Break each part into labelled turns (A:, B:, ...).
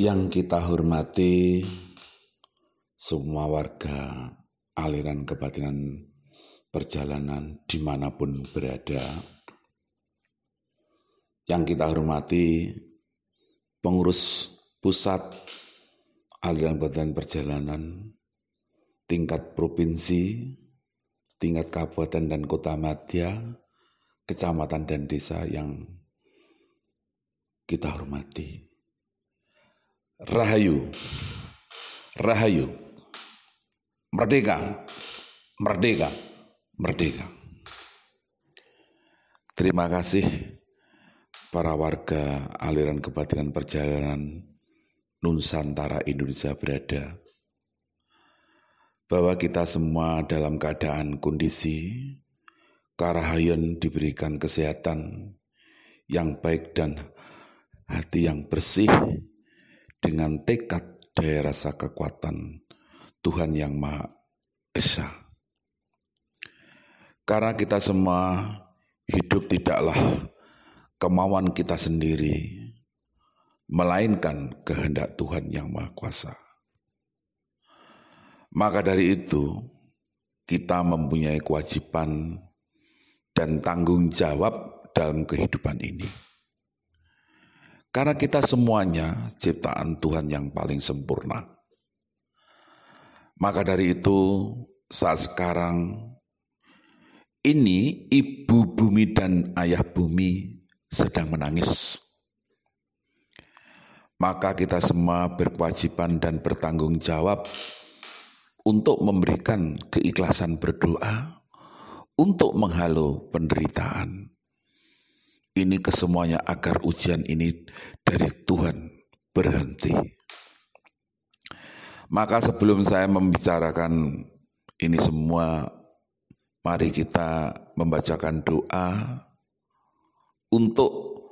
A: Yang kita hormati semua warga aliran kebatinan perjalanan di mana pun berada. Yang kita hormati pengurus pusat aliran kebatinan perjalanan tingkat provinsi, tingkat kabupaten dan kota madya, kecamatan dan desa yang kita hormati. Rahayu, Rahayu, Merdeka, Merdeka, Merdeka. Terima kasih para warga aliran kebatinan perjalanan Nusantara Indonesia berada. Bahwa kita semua dalam keadaan kondisi Karahayun diberikan kesehatan yang baik dan hati yang bersih dengan tekad daya rasa kekuatan Tuhan yang Maha Esa. Karena kita semua hidup tidaklah kemauan kita sendiri, melainkan kehendak Tuhan yang Maha Kuasa. Maka dari itu, kita mempunyai kewajiban dan tanggung jawab dalam kehidupan ini karena kita semuanya ciptaan Tuhan yang paling sempurna. Maka dari itu saat sekarang ini ibu bumi dan ayah bumi sedang menangis. Maka kita semua berkewajiban dan bertanggung jawab untuk memberikan keikhlasan berdoa untuk menghalau penderitaan ini kesemuanya agar ujian ini dari Tuhan berhenti. Maka sebelum saya membicarakan ini semua, mari kita membacakan doa untuk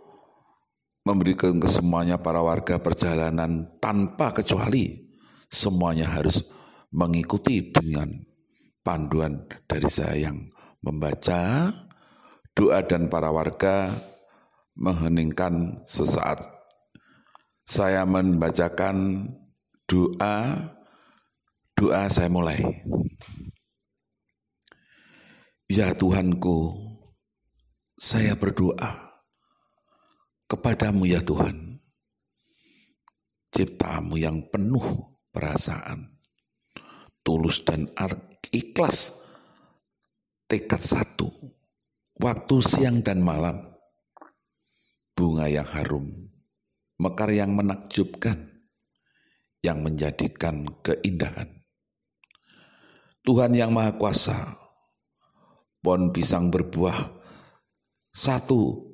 A: memberikan kesemuanya para warga perjalanan tanpa kecuali semuanya harus mengikuti dengan panduan dari saya yang membaca doa dan para warga mengheningkan sesaat. Saya membacakan doa, doa saya mulai. Ya Tuhanku, saya berdoa kepadamu ya Tuhan, ciptamu yang penuh perasaan, tulus dan ikhlas, tekad satu, waktu siang dan malam, bunga yang harum, mekar yang menakjubkan, yang menjadikan keindahan. Tuhan yang Maha Kuasa, pohon pisang berbuah, satu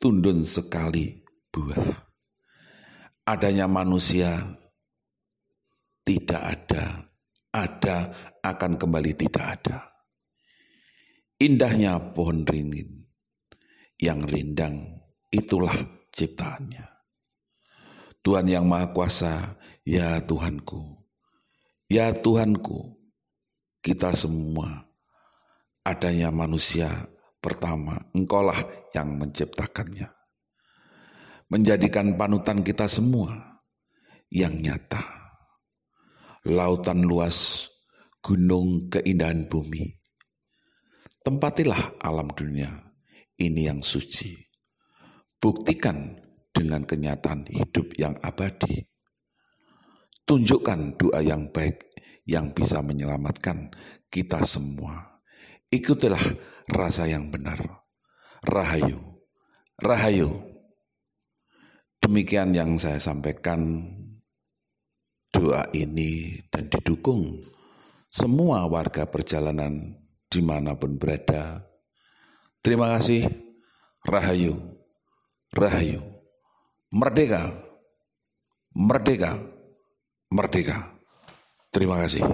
A: tundun sekali buah. Adanya manusia tidak ada, ada akan kembali tidak ada Indahnya pohon ringin yang rindang itulah ciptaannya. Tuhan yang Maha Kuasa, ya Tuhanku, ya Tuhanku, kita semua adanya manusia pertama, engkaulah yang menciptakannya. Menjadikan panutan kita semua yang nyata. Lautan luas, gunung keindahan bumi, Tempatilah alam dunia ini yang suci. Buktikan dengan kenyataan hidup yang abadi. Tunjukkan doa yang baik yang bisa menyelamatkan kita semua. Ikutilah rasa yang benar. Rahayu, rahayu. Demikian yang saya sampaikan doa ini dan didukung semua warga perjalanan di mana pun berada. Terima kasih. Rahayu, Rahayu, Merdeka, Merdeka, Merdeka. Terima kasih.